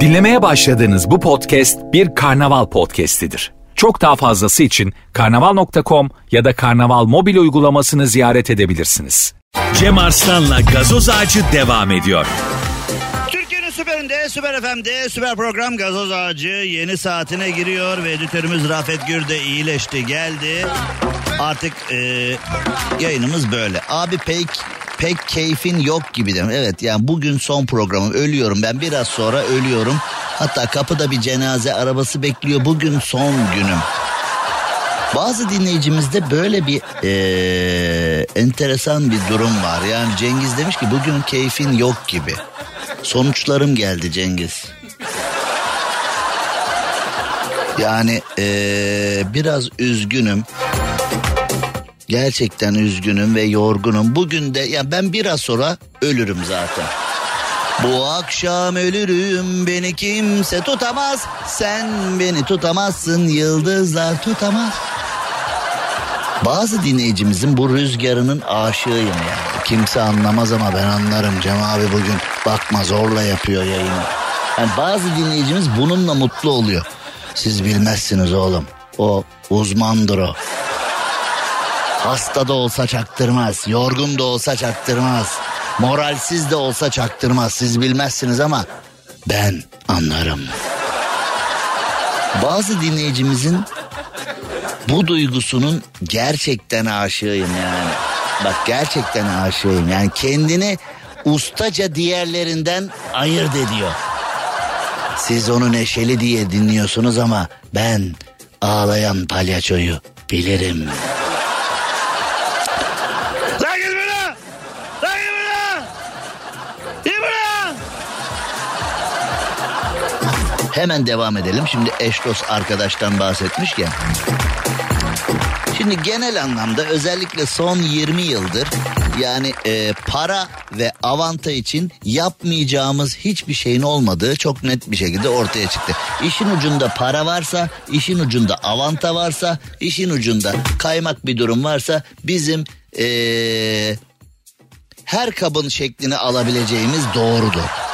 Dinlemeye başladığınız bu podcast bir karnaval podcastidir. Çok daha fazlası için karnaval.com ya da karnaval mobil uygulamasını ziyaret edebilirsiniz. Cem Arslan'la gazoz ağacı devam ediyor. Türkiye'nin süperinde, süper FM'de, süper program Gazoz Ağacı yeni saatine giriyor ve editörümüz Rafet Gür de iyileşti, geldi. Artık e, yayınımız böyle. Abi pek pek keyfin yok gibi dedim. Evet yani bugün son programım ölüyorum ben biraz sonra ölüyorum. Hatta kapıda bir cenaze arabası bekliyor bugün son günüm. Bazı dinleyicimizde böyle bir eee, enteresan bir durum var. Yani Cengiz demiş ki bugün keyfin yok gibi. Sonuçlarım geldi Cengiz. Yani eee, biraz üzgünüm. Gerçekten üzgünüm ve yorgunum. Bugün de yani ben biraz sonra ölürüm zaten. Bu akşam ölürüm beni kimse tutamaz. Sen beni tutamazsın yıldızlar tutamaz. Bazı dinleyicimizin bu rüzgarının aşığıyım yani. Kimse anlamaz ama ben anlarım. Cem abi bugün bakma zorla yapıyor yayını. Yani bazı dinleyicimiz bununla mutlu oluyor. Siz bilmezsiniz oğlum. O uzmandır o. Hasta da olsa çaktırmaz. Yorgun da olsa çaktırmaz. Moralsiz de olsa çaktırmaz. Siz bilmezsiniz ama ben anlarım. Bazı dinleyicimizin bu duygusunun gerçekten aşığıyım yani. Bak gerçekten aşığıyım. Yani kendini ustaca diğerlerinden ayırt ediyor. Siz onu neşeli diye dinliyorsunuz ama ben ağlayan palyaçoyu bilirim. Hemen devam edelim. Şimdi eş dost arkadaştan bahsetmişken. Şimdi genel anlamda özellikle son 20 yıldır yani e, para ve avanta için yapmayacağımız hiçbir şeyin olmadığı çok net bir şekilde ortaya çıktı. İşin ucunda para varsa, işin ucunda avanta varsa, işin ucunda kaymak bir durum varsa bizim e, her kabın şeklini alabileceğimiz doğrudur.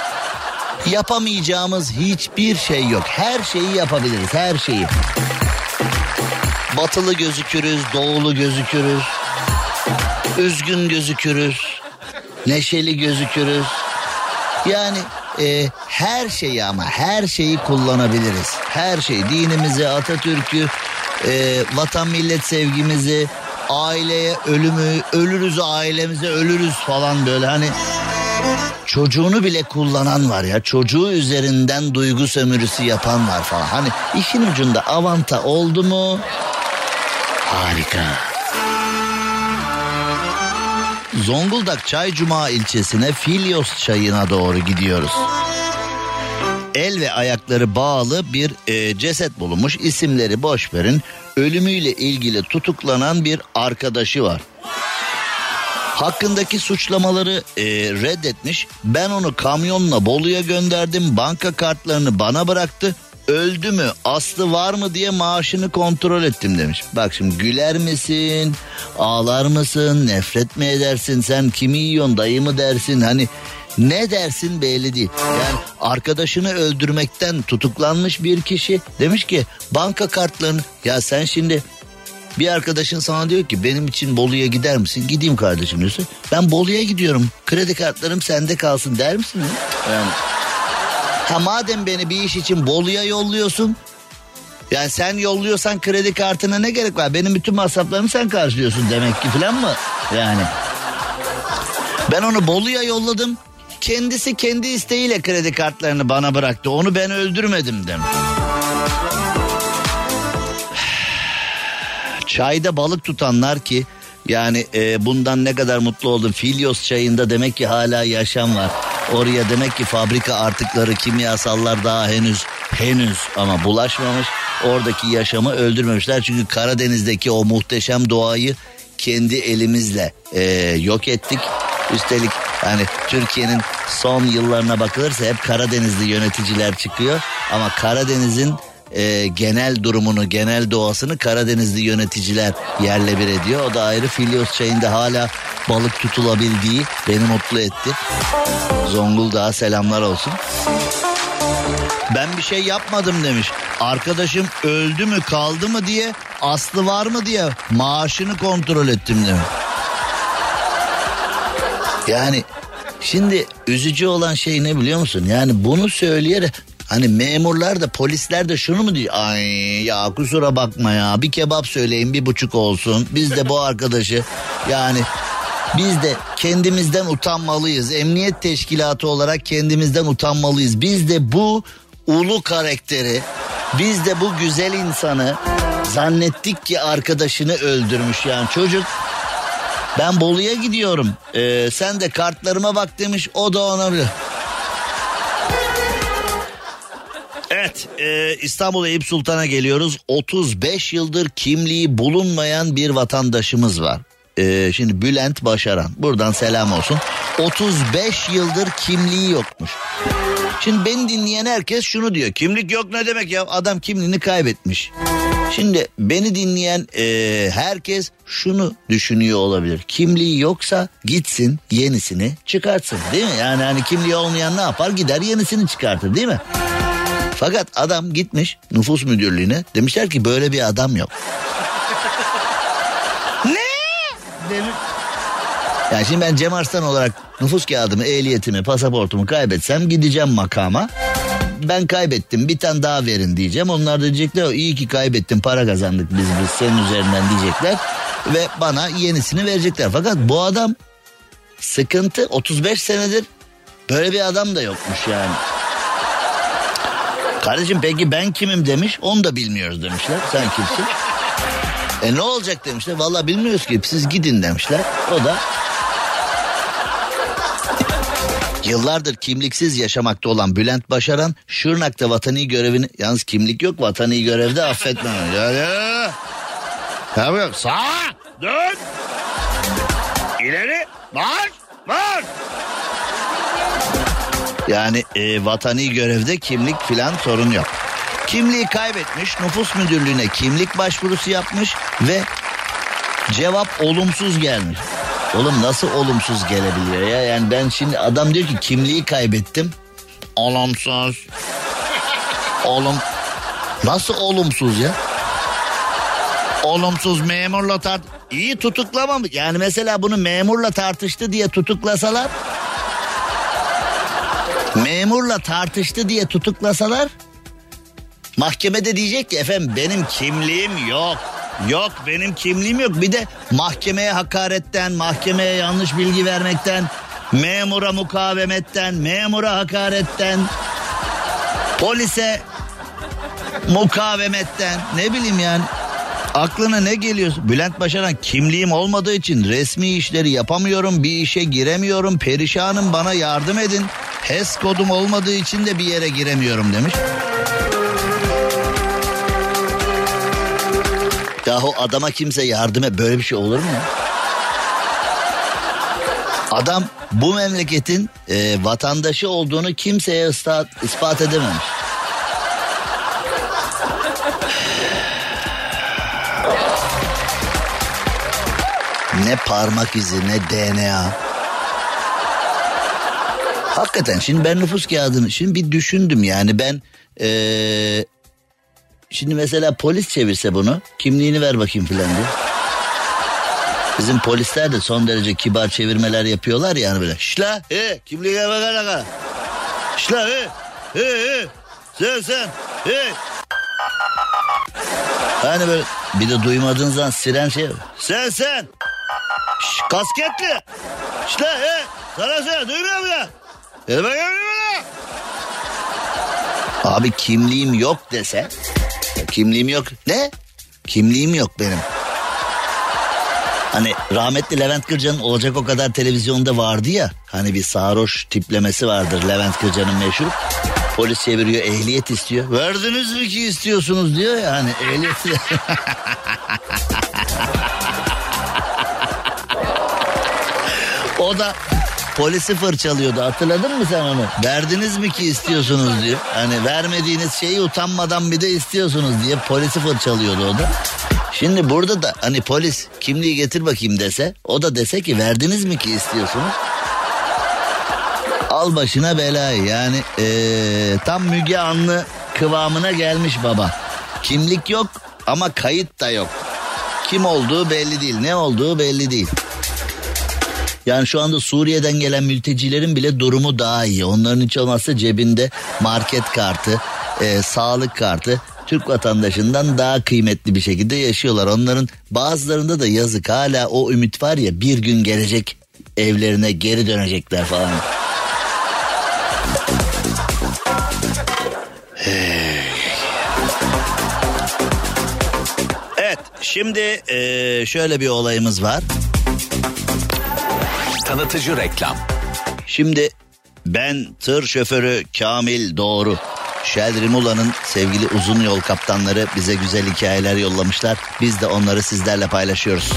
Yapamayacağımız hiçbir şey yok. Her şeyi yapabiliriz, her şeyi. Batılı gözükürüz, doğulu gözükürüz. Üzgün gözükürüz. Neşeli gözükürüz. Yani e, her şeyi ama her şeyi kullanabiliriz. Her şey dinimizi, Atatürk'ü, e, vatan millet sevgimizi, aileye ölümü, ölürüz ailemize ölürüz falan böyle hani çocuğunu bile kullanan var ya çocuğu üzerinden duygu sömürüsü yapan var falan. Hani işin ucunda avanta oldu mu harika. Zonguldak Çaycuma ilçesine Filyos çayına doğru gidiyoruz. El ve ayakları bağlı bir e, ceset bulunmuş. İsimleri boş verin. Ölümüyle ilgili tutuklanan bir arkadaşı var. Hakkındaki suçlamaları e, reddetmiş. Ben onu kamyonla Bolu'ya gönderdim. Banka kartlarını bana bıraktı. Öldü mü, aslı var mı diye maaşını kontrol ettim demiş. Bak şimdi güler misin, ağlar mısın, nefret mi edersin, sen kimi yiyorsun, dayı mı dersin hani ne dersin belli değil. Yani arkadaşını öldürmekten tutuklanmış bir kişi demiş ki banka kartlarını ya sen şimdi bir arkadaşın sana diyor ki benim için Bolu'ya gider misin? Gideyim kardeşim diyorsun. Ben Bolu'ya gidiyorum. Kredi kartlarım sende kalsın der misin? ya? Yani ha madem beni bir iş için Bolu'ya yolluyorsun. Yani sen yolluyorsan kredi kartına ne gerek var? Benim bütün masraflarımı sen karşılıyorsun demek ki falan mı? Yani. Ben onu Bolu'ya yolladım. Kendisi kendi isteğiyle kredi kartlarını bana bıraktı. Onu ben öldürmedim demiş. Çayda balık tutanlar ki yani e, bundan ne kadar mutlu oldum. Filyos çayında demek ki hala yaşam var. Oraya demek ki fabrika artıkları kimyasallar daha henüz henüz ama bulaşmamış. Oradaki yaşamı öldürmemişler. Çünkü Karadeniz'deki o muhteşem doğayı kendi elimizle e, yok ettik. Üstelik hani Türkiye'nin son yıllarına bakılırsa hep Karadenizli yöneticiler çıkıyor. Ama Karadeniz'in e, genel durumunu, genel doğasını Karadenizli yöneticiler yerle bir ediyor. O da ayrı Filyos çayında hala balık tutulabildiği beni mutlu etti. Zonguldak'a selamlar olsun. Ben bir şey yapmadım demiş. Arkadaşım öldü mü kaldı mı diye aslı var mı diye maaşını kontrol ettim demiş. Yani şimdi üzücü olan şey ne biliyor musun? Yani bunu söyleyerek Hani memurlar da polisler de şunu mu diyor? Ay ya kusura bakma ya bir kebap söyleyin bir buçuk olsun. Biz de bu arkadaşı yani biz de kendimizden utanmalıyız. Emniyet teşkilatı olarak kendimizden utanmalıyız. Biz de bu ulu karakteri, biz de bu güzel insanı zannettik ki arkadaşını öldürmüş yani çocuk. Ben Bolu'ya gidiyorum. Ee, sen de kartlarıma bak demiş. O da ona Evet e, İstanbul Eyüp Sultan'a geliyoruz. 35 yıldır kimliği bulunmayan bir vatandaşımız var. E, şimdi Bülent Başaran buradan selam olsun. 35 yıldır kimliği yokmuş. Şimdi beni dinleyen herkes şunu diyor. Kimlik yok ne demek ya adam kimliğini kaybetmiş. Şimdi beni dinleyen e, herkes şunu düşünüyor olabilir. Kimliği yoksa gitsin yenisini çıkartsın değil mi? Yani hani kimliği olmayan ne yapar gider yenisini çıkartır değil mi? Fakat adam gitmiş nüfus müdürlüğüne demişler ki böyle bir adam yok. ne? Demiş. Yani şimdi ben Cem Arslan olarak nüfus kağıdımı, ehliyetimi, pasaportumu kaybetsem gideceğim makama. Ben kaybettim bir tane daha verin diyeceğim. Onlar da diyecekler iyi ki kaybettim para kazandık biz, biz senin üzerinden diyecekler. Ve bana yenisini verecekler. Fakat bu adam sıkıntı 35 senedir böyle bir adam da yokmuş yani. Kardeşim peki ben kimim demiş onu da bilmiyoruz demişler. Sen kimsin? E ne olacak demişler. Valla bilmiyoruz ki siz gidin demişler. O da Yıllardır kimliksiz yaşamakta olan Bülent Başaran Şırnak'ta vatani görevini yalnız kimlik yok vatani görevde affetme. ya ya. Tabii yok. Sağa dön. İleri marş marş. Yani e, vatani görevde kimlik filan sorun yok. Kimliği kaybetmiş, nüfus müdürlüğüne kimlik başvurusu yapmış ve cevap olumsuz gelmiş. Oğlum nasıl olumsuz gelebiliyor ya? Yani ben şimdi adam diyor ki kimliği kaybettim. Olumsuz. Olum. Nasıl olumsuz ya? Olumsuz memurla tart... İyi tutuklamamış. Yani mesela bunu memurla tartıştı diye tutuklasalar... Memurla tartıştı diye tutuklasalar... Mahkemede diyecek ki efendim benim kimliğim yok. Yok benim kimliğim yok. Bir de mahkemeye hakaretten, mahkemeye yanlış bilgi vermekten, memura mukavemetten, memura hakaretten, polise mukavemetten ne bileyim yani. Aklına ne geliyor? Bülent Başaran kimliğim olmadığı için resmi işleri yapamıyorum, bir işe giremiyorum, perişanım bana yardım edin. HES kodum olmadığı için de bir yere giremiyorum demiş. Yahu adama kimse yardım et böyle bir şey olur mu? Adam bu memleketin e, vatandaşı olduğunu kimseye ispat, ispat edememiş. Ne parmak izi ne DNA. Hakikaten şimdi ben nüfus kağıdını şimdi bir düşündüm yani ben ee, Şimdi mesela polis çevirse bunu kimliğini ver bakayım filan diye. Bizim polisler de son derece kibar çevirmeler yapıyorlar yani böyle. Şla he kimliğe bakana Şla he he he sen sen he. Hani böyle bir de duymadığın zaman siren şey. Sen sen. Şş, kasketli. Şla he sana sen duymuyor musun Abi kimliğim yok dese Kimliğim yok. Ne? Kimliğim yok benim. Hani rahmetli Levent Kırca'nın olacak o kadar televizyonda vardı ya. Hani bir sarhoş tiplemesi vardır Levent Kırca'nın meşhur. Polis çeviriyor ehliyet istiyor. Verdiniz mi ki istiyorsunuz diyor ya hani ehliyet. o da polisi fırçalıyordu hatırladın mı sen onu? Verdiniz mi ki istiyorsunuz diyor. Hani vermediğiniz şeyi utanmadan bir de istiyorsunuz diye polisi fırçalıyordu o da. Şimdi burada da hani polis kimliği getir bakayım dese o da dese ki verdiniz mi ki istiyorsunuz? Al başına belayı yani ee, tam Müge Anlı kıvamına gelmiş baba. Kimlik yok ama kayıt da yok. Kim olduğu belli değil ne olduğu belli değil. Yani şu anda Suriye'den gelen mültecilerin bile durumu daha iyi. Onların hiç olmazsa cebinde market kartı, e, sağlık kartı Türk vatandaşından daha kıymetli bir şekilde yaşıyorlar. Onların bazılarında da yazık hala o ümit var ya bir gün gelecek evlerine geri dönecekler falan. Evet şimdi e, şöyle bir olayımız var. Tanıtıcı reklam. Şimdi ben tır şoförü Kamil Doğru. Shell Rimula'nın sevgili uzun yol kaptanları bize güzel hikayeler yollamışlar. Biz de onları sizlerle paylaşıyoruz.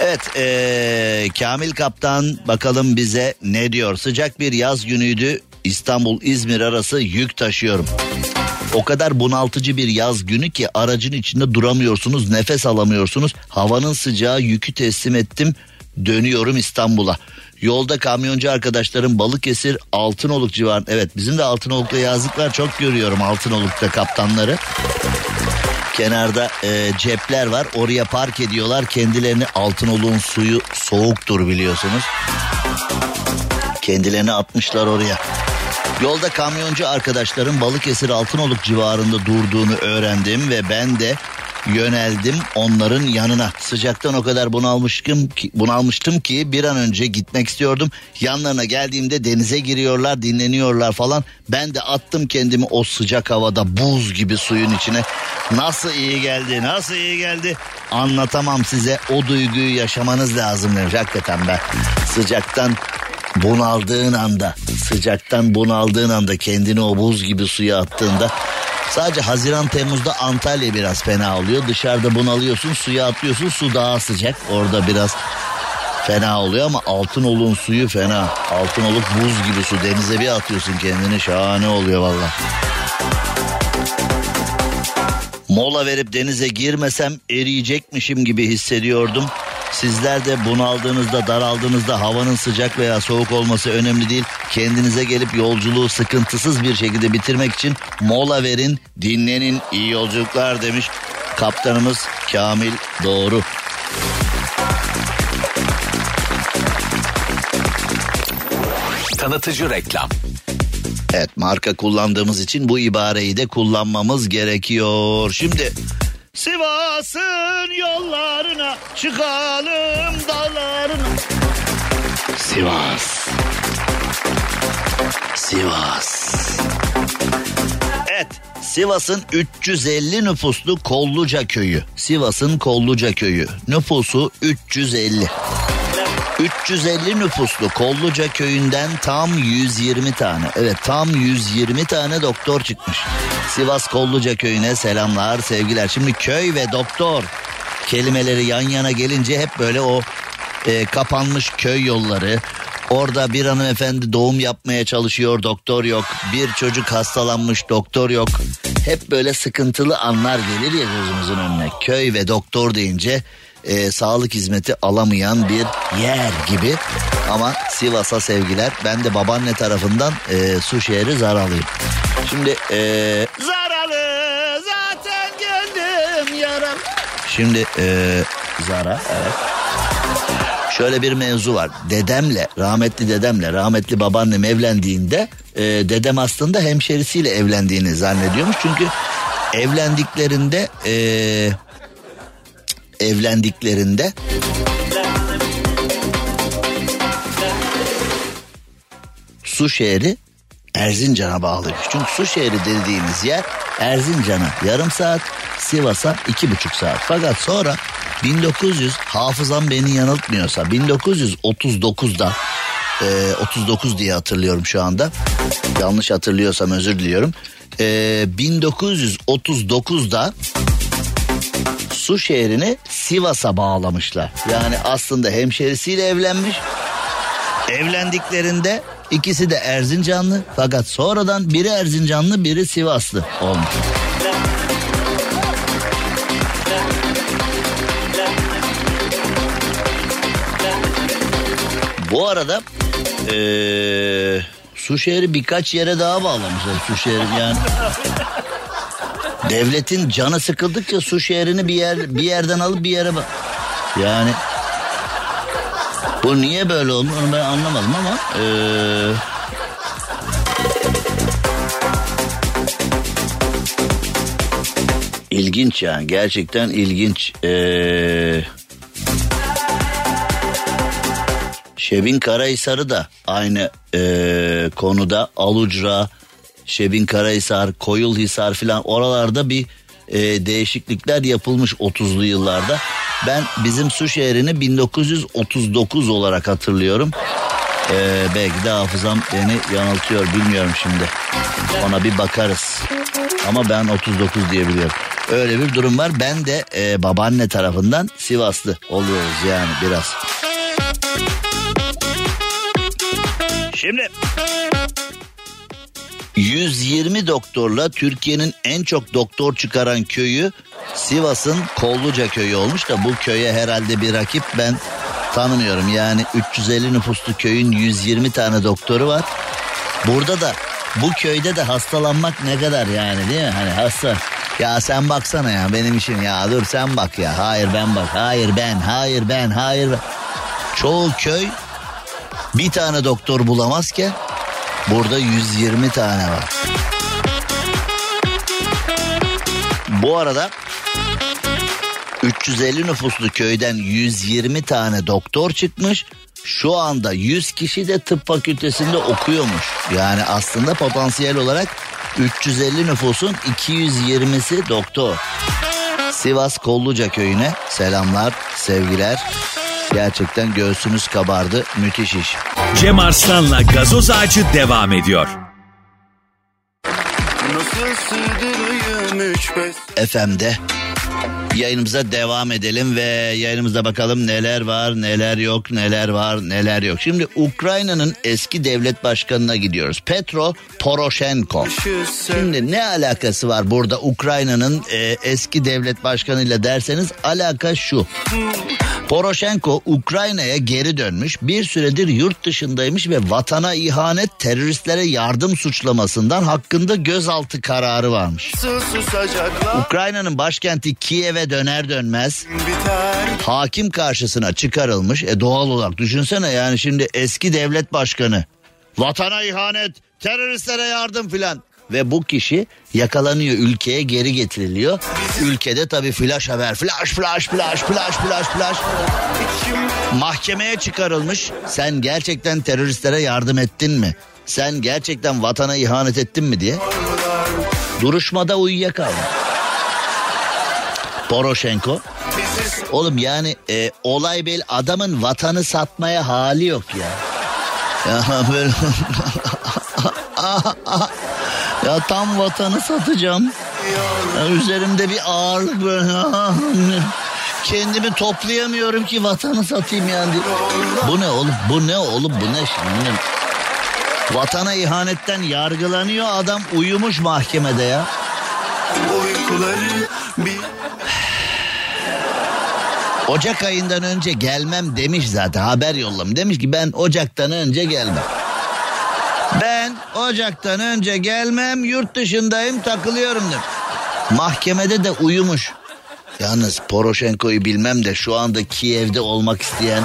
Evet ee, Kamil Kaptan bakalım bize ne diyor. Sıcak bir yaz günüydü. İstanbul-İzmir arası yük taşıyorum. O kadar bunaltıcı bir yaz günü ki aracın içinde duramıyorsunuz, nefes alamıyorsunuz. Havanın sıcağı yükü teslim ettim. Dönüyorum İstanbul'a. Yolda kamyoncu arkadaşlarım Balıkesir Altınoluk civarında. Evet bizim de Altınoluk'ta yazlıklar çok görüyorum Altınoluk'ta kaptanları. Kenarda e, cepler var oraya park ediyorlar. Kendilerini Altınoluk'un suyu soğuktur biliyorsunuz. Kendilerini atmışlar oraya. Yolda kamyoncu arkadaşlarım Balıkesir Altınoluk civarında durduğunu öğrendim ve ben de yöneldim onların yanına. Sıcaktan o kadar bunalmıştım ki, bunalmıştım ki bir an önce gitmek istiyordum. Yanlarına geldiğimde denize giriyorlar, dinleniyorlar falan. Ben de attım kendimi o sıcak havada buz gibi suyun içine. Nasıl iyi geldi, nasıl iyi geldi. Anlatamam size o duyguyu yaşamanız lazım demiş. Hakikaten ben sıcaktan bunaldığın anda, sıcaktan bunaldığın anda kendini o buz gibi suya attığında Sadece Haziran Temmuz'da Antalya biraz fena oluyor. Dışarıda bunalıyorsun suya atlıyorsun su daha sıcak. Orada biraz fena oluyor ama Altınoluk'un suyu fena. Altınoluk buz gibi su denize bir atıyorsun kendini şahane oluyor valla. Mola verip denize girmesem eriyecekmişim gibi hissediyordum. Sizler de bunaldığınızda, daraldığınızda havanın sıcak veya soğuk olması önemli değil. Kendinize gelip yolculuğu sıkıntısız bir şekilde bitirmek için mola verin, dinlenin, iyi yolculuklar demiş kaptanımız Kamil Doğru. Tanıtıcı reklam. Evet marka kullandığımız için bu ibareyi de kullanmamız gerekiyor. Şimdi Sivas'ın yollarına çıkalım dağlarına. Sivas. Sivas. Evet Sivas'ın 350 nüfuslu Kolluca köyü. Sivas'ın Kolluca köyü. Nüfusu 350. 350 nüfuslu Kolluca köyünden tam 120 tane. Evet tam 120 tane doktor çıkmış. Sivas Kolluca köyüne selamlar, sevgiler. Şimdi köy ve doktor kelimeleri yan yana gelince hep böyle o e, kapanmış köy yolları. Orada bir hanımefendi doğum yapmaya çalışıyor, doktor yok. Bir çocuk hastalanmış, doktor yok. Hep böyle sıkıntılı anlar gelir ya gözümüzün önüne. Köy ve doktor deyince e, sağlık hizmeti alamayan bir yer gibi. Ama Sivas'a sevgiler. Ben de babaanne tarafından e, su şehri Zaralıyım. Şimdi e, Zaralı zaten gönlüm yaram. Şimdi e, Zara evet. Şöyle bir mevzu var. Dedemle, rahmetli dedemle, rahmetli babaannem evlendiğinde e, dedem aslında hemşerisiyle evlendiğini zannediyormuş. Çünkü evlendiklerinde e, evlendiklerinde su şehri Erzincan'a bağlıymış. Çünkü su şehri dediğimiz yer Erzincan'a yarım saat, Sivas'a iki buçuk saat. Fakat sonra 1900 hafızam beni yanıltmıyorsa 1939'da e, 39 diye hatırlıyorum şu anda. Yanlış hatırlıyorsam özür diliyorum. E, 1939'da Su şehrini Sivas'a bağlamışlar. Yani aslında hemşerisiyle evlenmiş. Evlendiklerinde ikisi de Erzincanlı fakat sonradan biri Erzincanlı biri Sivaslı olmuş. Bu arada ee, Su şehri birkaç yere daha bağlamışlar Su şehri yani. Devletin canı sıkıldıkça su şehrini bir yer bir yerden alıp bir yere. Yani bu niye böyle oldu onu ben anlamadım ama ee, ilginç yani gerçekten ilginç. Ee, Şebin Karahisar'ı da aynı ee, konuda Alucra, Şebin Karahisar, Koyulhisar filan oralarda bir e, değişiklikler yapılmış 30'lu yıllarda. Ben bizim su şehrini 1939 olarak hatırlıyorum. Ee, belki de hafızam beni yanıltıyor bilmiyorum şimdi. Ona bir bakarız. Ama ben 39 diye biliyorum. Öyle bir durum var. Ben de e, babaanne tarafından Sivaslı oluyoruz yani biraz. Şimdi 120 doktorla Türkiye'nin en çok doktor çıkaran köyü Sivas'ın Kolluca köyü olmuş da bu köye herhalde bir rakip ben tanımıyorum. Yani 350 nüfuslu köyün 120 tane doktoru var. Burada da bu köyde de hastalanmak ne kadar yani değil mi? Hani hasta ya sen baksana ya benim işim ya dur sen bak ya. Hayır ben bak. Hayır ben. Hayır ben. Hayır ben. Çoğu köy bir tane doktor bulamazken burada 120 tane var. Bu arada 350 nüfuslu köyden 120 tane doktor çıkmış. Şu anda 100 kişi de tıp fakültesinde okuyormuş. Yani aslında potansiyel olarak 350 nüfusun 220'si doktor. Sivas Kolluca köyüne selamlar, sevgiler. Gerçekten göğsünüz kabardı. Müthiş iş. Cem Arslan'la gazoz ağacı devam ediyor. Nasıl. FM'de yayınımıza devam edelim ve yayınımızda bakalım neler var neler yok neler var neler yok. Şimdi Ukrayna'nın eski devlet başkanına gidiyoruz. Petro Poroshenko. Şimdi ne alakası var burada Ukrayna'nın e, eski devlet başkanıyla derseniz alaka şu. Poroshenko Ukrayna'ya geri dönmüş bir süredir yurt dışındaymış ve vatana ihanet teröristlere yardım suçlamasından hakkında gözaltı kararı varmış. Ukrayna'nın başkenti Kiev'e döner dönmez hakim karşısına çıkarılmış. E doğal olarak düşünsene yani şimdi eski devlet başkanı vatana ihanet teröristlere yardım filan ve bu kişi yakalanıyor ülkeye geri getiriliyor. Ülkede tabii flash haber flash flash flash flash flash flash mahkemeye çıkarılmış. Sen gerçekten teröristlere yardım ettin mi? Sen gerçekten vatana ihanet ettin mi diye. Duruşmada uyuyakaldı. Poroshenko. Oğlum yani e, olay bel adamın vatanı satmaya hali yok ya. Ya böyle ya tam vatanı satacağım. Ya üzerimde bir ağırlık böyle. Kendimi toplayamıyorum ki vatanı satayım yani. Bu ne oğlum? Bu ne oğlum? Bu ne şimdi? Vatana ihanetten yargılanıyor adam uyumuş mahkemede ya. Ocak ayından önce gelmem demiş zaten haber yollamış. Demiş ki ben Ocak'tan önce gelmem. Ben Ocak'tan önce gelmem yurt dışındayım takılıyorum demiş. Mahkemede de uyumuş. Yalnız Poroshenko'yu bilmem de şu anda Kiev'de olmak isteyen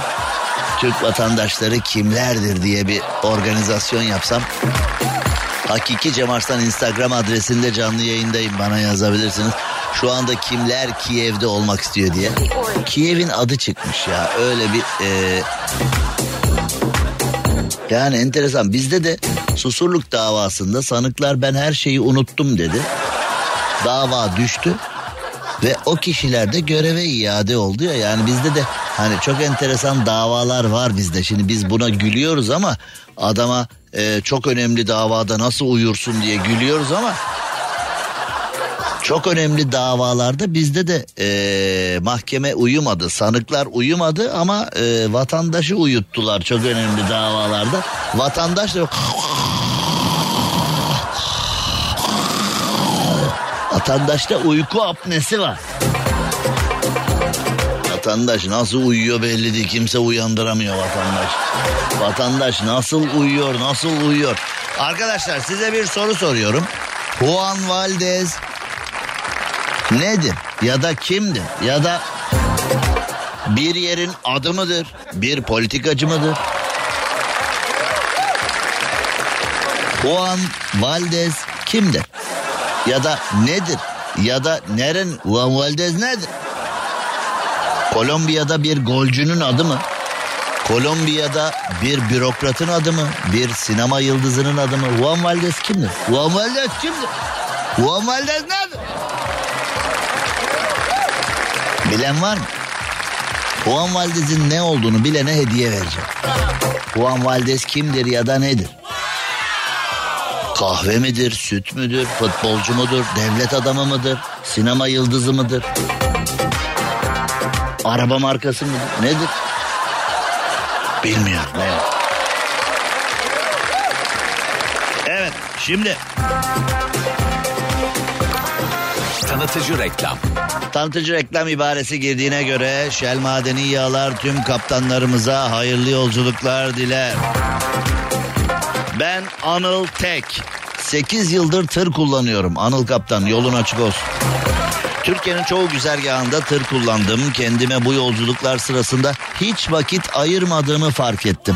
Türk vatandaşları kimlerdir diye bir organizasyon yapsam. Hakiki Cem Arslan Instagram adresinde canlı yayındayım bana yazabilirsiniz. Şu anda kimler Kiev'de olmak istiyor diye. Kiev'in adı çıkmış ya öyle bir... E... Yani enteresan bizde de Susurluk davasında sanıklar ben her şeyi unuttum dedi. Dava düştü ve o kişiler de göreve iade oldu ya yani bizde de hani çok enteresan davalar var bizde. Şimdi biz buna gülüyoruz ama adama e, çok önemli davada nasıl uyursun diye gülüyoruz ama çok önemli davalarda bizde de e, mahkeme uyumadı, sanıklar uyumadı ama e, vatandaşı uyuttular çok önemli davalarda. Vatandaş da Vatandaşta uyku apnesi var. Vatandaş nasıl uyuyor belli değil. Kimse uyandıramıyor vatandaş. Vatandaş nasıl uyuyor, nasıl uyuyor. Arkadaşlar size bir soru soruyorum. Juan Valdez nedir? Ya da kimdir? Ya da bir yerin adı mıdır? Bir politikacı mıdır? Juan Valdez kimdir? Ya da nedir? Ya da neren Juan Valdez nedir? Kolombiya'da bir golcünün adı mı? Kolombiya'da bir bürokratın adı mı? Bir sinema yıldızının adı mı? Juan Valdez kimdir? Juan Valdez kimdir? Juan Valdez nedir? Bilen var mı? Juan Valdez'in ne olduğunu bilene hediye vereceğim. Juan Valdez kimdir ya da nedir? Kahve midir, süt müdür, futbolcu mudur, devlet adamı mıdır, sinema yıldızı mıdır? Araba markası mıdır, nedir? Bilmiyorum. Evet. Evet, şimdi Tanıtıcı reklam. Tanıtıcı reklam ibaresi girdiğine göre Shell Madeni Yağlar tüm kaptanlarımıza hayırlı yolculuklar diler. Ben Anıl Tek. 8 yıldır tır kullanıyorum. Anıl Kaptan yolun açık olsun. Türkiye'nin çoğu güzergahında tır kullandım. Kendime bu yolculuklar sırasında hiç vakit ayırmadığımı fark ettim.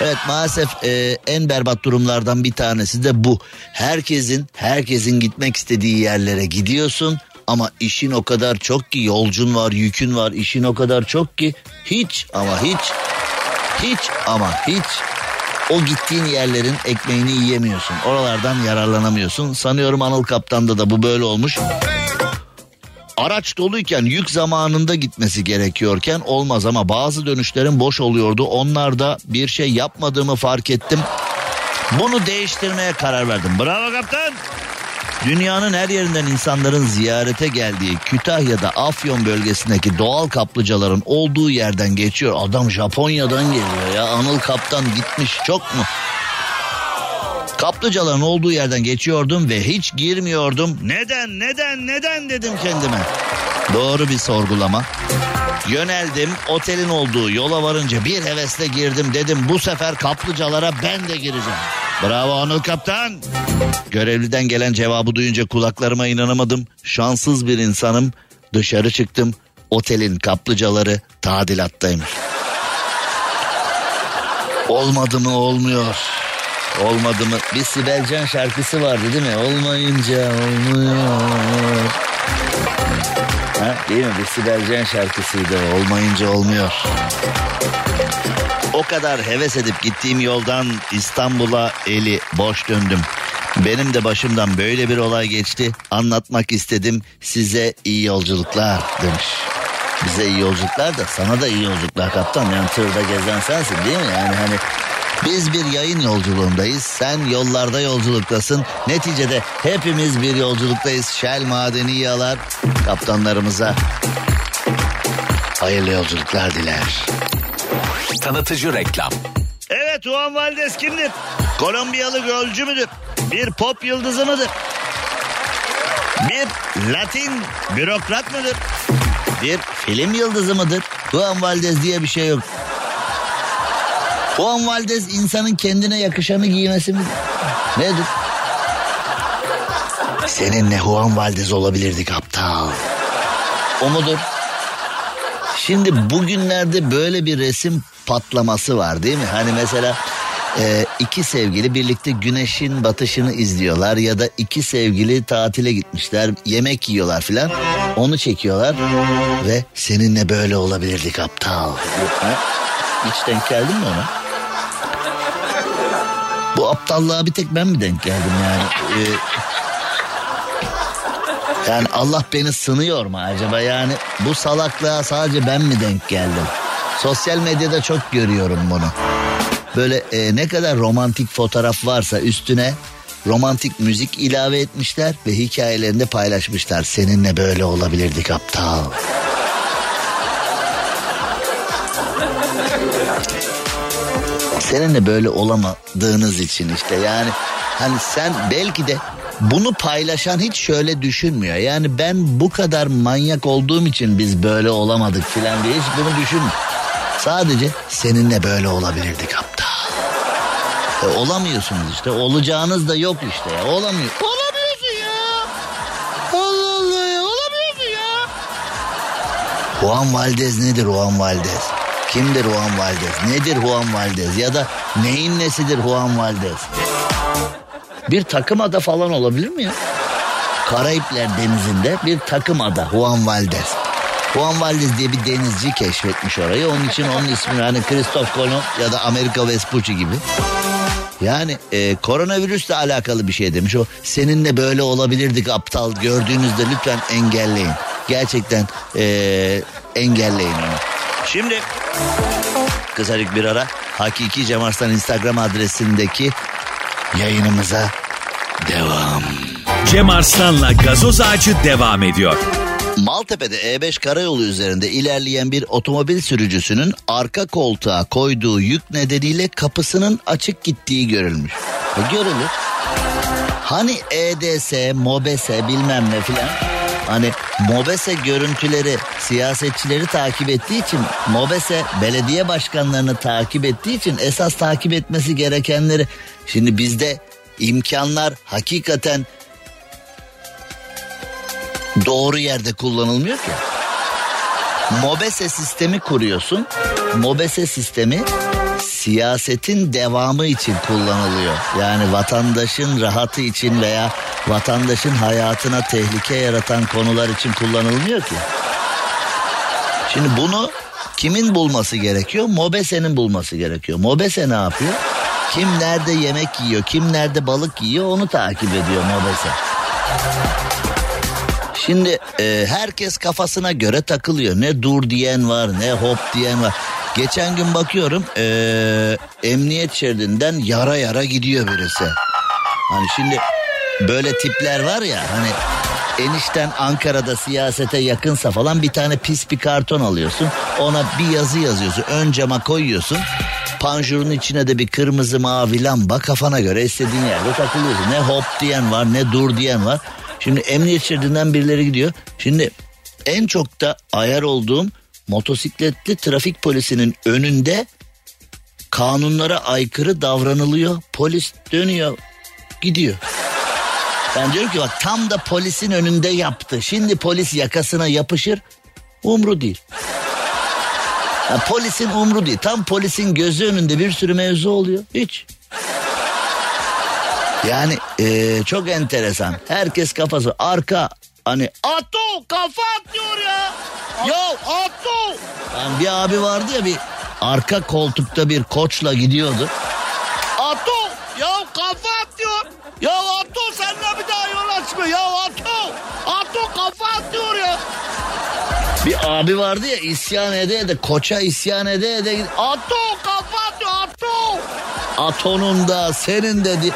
Evet maalesef e, en berbat durumlardan bir tanesi de bu. Herkesin herkesin gitmek istediği yerlere gidiyorsun ama işin o kadar çok ki yolcun var, yükün var, işin o kadar çok ki hiç ama hiç hiç ama hiç o gittiğin yerlerin ekmeğini yiyemiyorsun. Oralardan yararlanamıyorsun. Sanıyorum Anıl Kaptan'da da bu böyle olmuş. Araç doluyken yük zamanında gitmesi gerekiyorken olmaz ama bazı dönüşlerin boş oluyordu. Onlarda bir şey yapmadığımı fark ettim. Bunu değiştirmeye karar verdim. Bravo kaptan. Dünyanın her yerinden insanların ziyarete geldiği Kütahya'da Afyon bölgesindeki doğal kaplıcaların olduğu yerden geçiyor. Adam Japonya'dan geliyor ya. Anıl Kaptan gitmiş çok mu? Kaplıcaların olduğu yerden geçiyordum ve hiç girmiyordum. Neden, neden, neden dedim kendime. Doğru bir sorgulama. Yöneldim otelin olduğu yola varınca bir hevesle girdim dedim bu sefer kaplıcalara ben de gireceğim. Bravo Anıl Kaptan. Görevliden gelen cevabı duyunca kulaklarıma inanamadım. Şanssız bir insanım. Dışarı çıktım. Otelin kaplıcaları tadilattaymış. Olmadı mı olmuyor. Olmadı mı? Bir Sibel Can şarkısı vardı değil mi? Olmayınca olmuyor. Ha, değil mi? Bir Sibel Can şarkısıydı. Olmayınca olmuyor. O kadar heves edip gittiğim yoldan İstanbul'a eli boş döndüm. Benim de başımdan böyle bir olay geçti. Anlatmak istedim. Size iyi yolculuklar demiş. Bize iyi yolculuklar da sana da iyi yolculuklar kaptan. Yani tırda gezen sensin değil mi? Yani hani biz bir yayın yolculuğundayız. Sen yollarda yolculuktasın. Neticede hepimiz bir yolculuktayız. Shell Madeni Yağlar kaptanlarımıza hayırlı yolculuklar diler. Tanıtıcı reklam. Evet Juan Valdez kimdir? Kolombiyalı golcü müdür? Bir pop yıldızı mıdır? Bir Latin bürokrat mıdır? Bir film yıldızı mıdır? Juan Valdez diye bir şey yok. Juan Valdez insanın kendine yakışanı giymesi midir? Nedir? Seninle Juan Valdez olabilirdik aptal. O mudur? Şimdi bugünlerde böyle bir resim patlaması var değil mi? Hani mesela e, iki sevgili birlikte güneşin batışını izliyorlar ya da iki sevgili tatile gitmişler yemek yiyorlar filan onu çekiyorlar ve seninle böyle olabilirdik aptal. Hiç denk geldin mi ona? Aptallığa bir tek ben mi denk geldim yani? Ee, yani Allah beni sınıyor mu acaba yani bu salaklığa sadece ben mi denk geldim? Sosyal medyada çok görüyorum bunu. Böyle e, ne kadar romantik fotoğraf varsa üstüne romantik müzik ilave etmişler ve hikayelerinde paylaşmışlar. Seninle böyle olabilirdik aptal. Seninle böyle olamadığınız için işte yani hani sen belki de bunu paylaşan hiç şöyle düşünmüyor. Yani ben bu kadar manyak olduğum için biz böyle olamadık filan diye hiç bunu düşünmüyor. Sadece seninle böyle olabilirdik aptal. E, olamıyorsunuz işte. Olacağınız da yok işte ya. Olamıyor. Olamıyorsun ya. Allah Allah ya. Olamıyorsun ya. Juan Valdez nedir Juan Valdez? Kimdir Juan Valdez? Nedir Juan Valdez? Ya da neyin nesidir Juan Valdez? Bir takım ada falan olabilir mi ya? Karayipler denizinde bir takım ada Juan Valdez. Juan Valdez diye bir denizci keşfetmiş orayı. Onun için onun ismini hani Christoph Kolomb ya da Amerika Vespucci gibi. Yani e, koronavirüsle alakalı bir şey demiş. O seninle böyle olabilirdik aptal gördüğünüzde lütfen engelleyin. Gerçekten e, engelleyin onu. Şimdi kısacık bir ara Hakiki Cem Arslan Instagram adresindeki yayınımıza devam. Cem Arslan'la gazoz ağacı devam ediyor. Maltepe'de E5 karayolu üzerinde ilerleyen bir otomobil sürücüsünün arka koltuğa koyduğu yük nedeniyle kapısının açık gittiği görülmüş. E görülür. Hani EDS, MOBESE bilmem ne filan. Hani MOBESE görüntüleri siyasetçileri takip ettiği için MOBESE belediye başkanlarını takip ettiği için esas takip etmesi gerekenleri şimdi bizde imkanlar hakikaten doğru yerde kullanılmıyor ki. Mobese sistemi kuruyorsun. Mobese sistemi siyasetin devamı için kullanılıyor. Yani vatandaşın rahatı için veya vatandaşın hayatına tehlike yaratan konular için kullanılmıyor ki. Şimdi bunu kimin bulması gerekiyor? Mobese'nin bulması gerekiyor. Mobese ne yapıyor? Kim nerede yemek yiyor, kim nerede balık yiyor onu takip ediyor Mobese. Şimdi e, herkes kafasına göre takılıyor. Ne dur diyen var ne hop diyen var. Geçen gün bakıyorum e, emniyet şeridinden yara yara gidiyor birisi. Hani şimdi böyle tipler var ya hani enişten Ankara'da siyasete yakınsa falan bir tane pis bir karton alıyorsun. Ona bir yazı yazıyorsun. Ön cama koyuyorsun. Panjurun içine de bir kırmızı mavi lamba kafana göre istediğin yerde takılıyorsun. Ne hop diyen var ne dur diyen var. Şimdi emniyet şeridinden birileri gidiyor. Şimdi en çok da ayar olduğum motosikletli trafik polisinin önünde kanunlara aykırı davranılıyor. Polis dönüyor gidiyor. Ben diyorum ki bak tam da polisin önünde yaptı. Şimdi polis yakasına yapışır. Umru değil. Ya polisin umru değil. Tam polisin gözü önünde bir sürü mevzu oluyor. Hiç. Yani ee, çok enteresan. Herkes kafası arka hani Ato kafa atıyor ya. Ya Ato. Yani bir abi vardı ya bir arka koltukta bir koçla gidiyordu. Ato ya kafa atıyor. Ya Ato senle bir daha yol açmıyor. Ya Ato. Ato kafa atıyor ya. Bir abi vardı ya isyan ede ede koça isyan ede ede. Ato kafa atıyor Ato. Atonun da senin de di-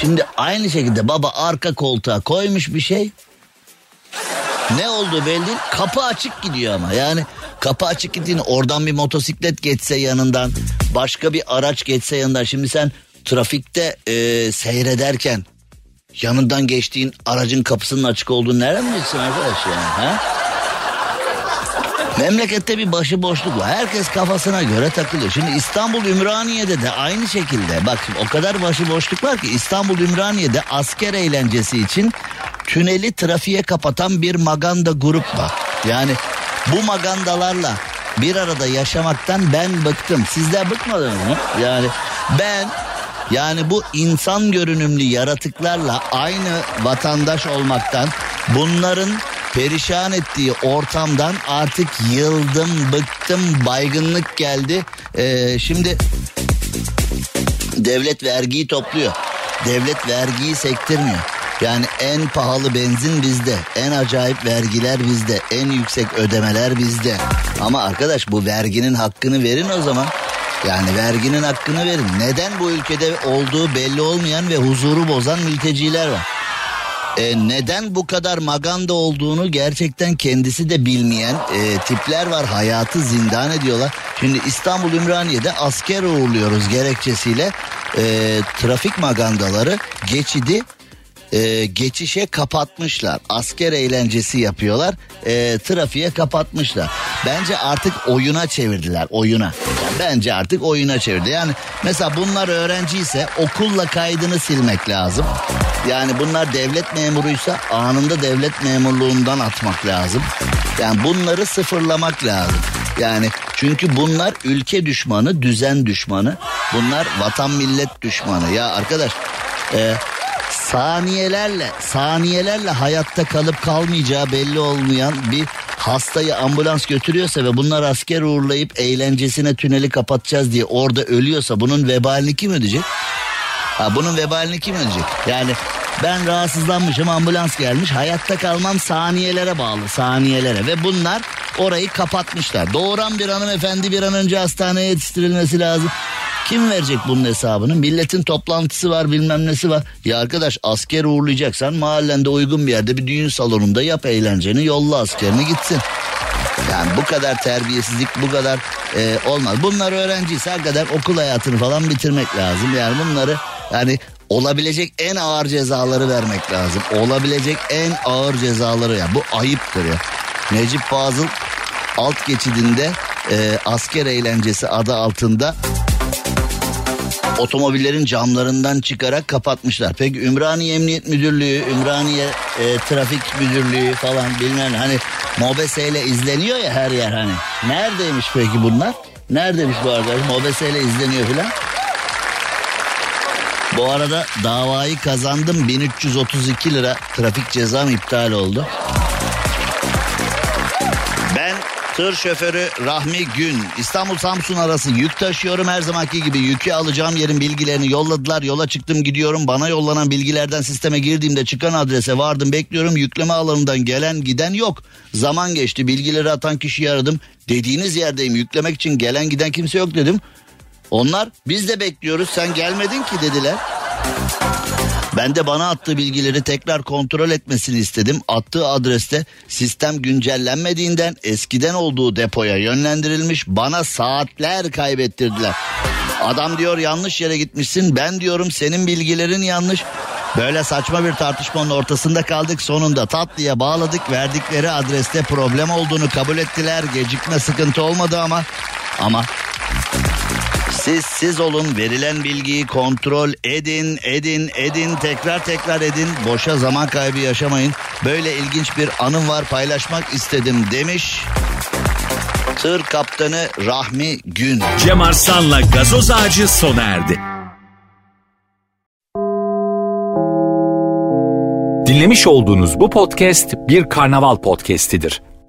Şimdi aynı şekilde baba arka koltuğa koymuş bir şey. Ne oldu belli değil. Kapı açık gidiyor ama yani kapı açık gittiğinde oradan bir motosiklet geçse yanından başka bir araç geçse yanından. Şimdi sen trafikte e, seyrederken yanından geçtiğin aracın kapısının açık olduğunu nereden bilirsin arkadaş yani ha? Memlekette bir başıboşluk var. Herkes kafasına göre takılıyor. Şimdi İstanbul Ümraniye'de de aynı şekilde. Bak şimdi o kadar başıboşluk var ki İstanbul Ümraniye'de asker eğlencesi için tüneli trafiğe kapatan bir maganda grup var. Yani bu magandalarla bir arada yaşamaktan ben bıktım. Sizler bıkmadınız mı? Yani ben yani bu insan görünümlü yaratıklarla aynı vatandaş olmaktan bunların perişan ettiği ortamdan artık yıldım, bıktım, baygınlık geldi. Ee, şimdi devlet vergiyi topluyor. Devlet vergiyi sektirmiyor. Yani en pahalı benzin bizde, en acayip vergiler bizde, en yüksek ödemeler bizde. Ama arkadaş bu verginin hakkını verin o zaman. Yani verginin hakkını verin. Neden bu ülkede olduğu belli olmayan ve huzuru bozan mülteciler var? E, neden bu kadar maganda olduğunu gerçekten kendisi de bilmeyen e, tipler var. Hayatı zindan ediyorlar. Şimdi İstanbul Ümraniye'de asker uğurluyoruz gerekçesiyle e, trafik magandaları geçidi e, geçişe kapatmışlar. Asker eğlencesi yapıyorlar. E, trafiğe kapatmışlar. Bence artık oyuna çevirdiler oyuna. Bence artık oyuna çevirdi. Yani mesela bunlar öğrenciyse okulla kaydını silmek lazım. Yani bunlar devlet memuruysa anında devlet memurluğundan atmak lazım. Yani bunları sıfırlamak lazım. Yani çünkü bunlar ülke düşmanı, düzen düşmanı. Bunlar vatan millet düşmanı. Ya arkadaş e, saniyelerle saniyelerle hayatta kalıp kalmayacağı belli olmayan bir hastayı ambulans götürüyorsa ve bunlar asker uğurlayıp eğlencesine tüneli kapatacağız diye orada ölüyorsa bunun vebalini kim ödeyecek? Ha, bunun vebalini kim ödeyecek? Yani ben rahatsızlanmışım ambulans gelmiş hayatta kalmam saniyelere bağlı saniyelere ve bunlar orayı kapatmışlar. Doğuran bir hanımefendi bir an önce hastaneye yetiştirilmesi lazım. Kim verecek bunun hesabını? Milletin toplantısı var bilmem nesi var. Ya arkadaş asker uğurlayacaksan mahallende uygun bir yerde bir düğün salonunda yap eğlenceni yolla askerini gitsin. Yani bu kadar terbiyesizlik bu kadar e, olmaz. Bunlar öğrenciyse hakikaten okul hayatını falan bitirmek lazım. Yani bunları yani olabilecek en ağır cezaları vermek lazım. Olabilecek en ağır cezaları ya bu ayıptır ya. Necip Fazıl alt geçidinde e, asker eğlencesi adı altında otomobillerin camlarından çıkarak kapatmışlar. Peki Ümraniye Emniyet Müdürlüğü, Ümraniye e, Trafik Müdürlüğü falan bilmem hani MOBESE ile izleniyor ya her yer hani. Neredeymiş peki bunlar? Neredeymiş bu arkadaş? MOBESE ile izleniyor filan. Bu arada davayı kazandım. 1332 lira trafik cezam iptal oldu. Ben Tır şoförü Rahmi Gün. İstanbul Samsun arası yük taşıyorum. Her zamanki gibi yükü alacağım yerin bilgilerini yolladılar. Yola çıktım gidiyorum. Bana yollanan bilgilerden sisteme girdiğimde çıkan adrese vardım bekliyorum. Yükleme alanından gelen giden yok. Zaman geçti. Bilgileri atan kişiyi aradım. Dediğiniz yerdeyim. Yüklemek için gelen giden kimse yok dedim onlar biz de bekliyoruz sen gelmedin ki dediler ben de bana attığı bilgileri tekrar kontrol etmesini istedim. Attığı adreste sistem güncellenmediğinden eskiden olduğu depoya yönlendirilmiş. Bana saatler kaybettirdiler. Adam diyor yanlış yere gitmişsin. Ben diyorum senin bilgilerin yanlış. Böyle saçma bir tartışmanın ortasında kaldık. Sonunda tatlıya bağladık. Verdikleri adreste problem olduğunu kabul ettiler. Gecikme sıkıntı olmadı ama ama siz siz olun verilen bilgiyi kontrol edin edin edin tekrar tekrar edin boşa zaman kaybı yaşamayın böyle ilginç bir anım var paylaşmak istedim demiş tır kaptanı Rahmi Gün. Cem Arslan'la gazoz ağacı sona erdi. Dinlemiş olduğunuz bu podcast bir karnaval podcastidir.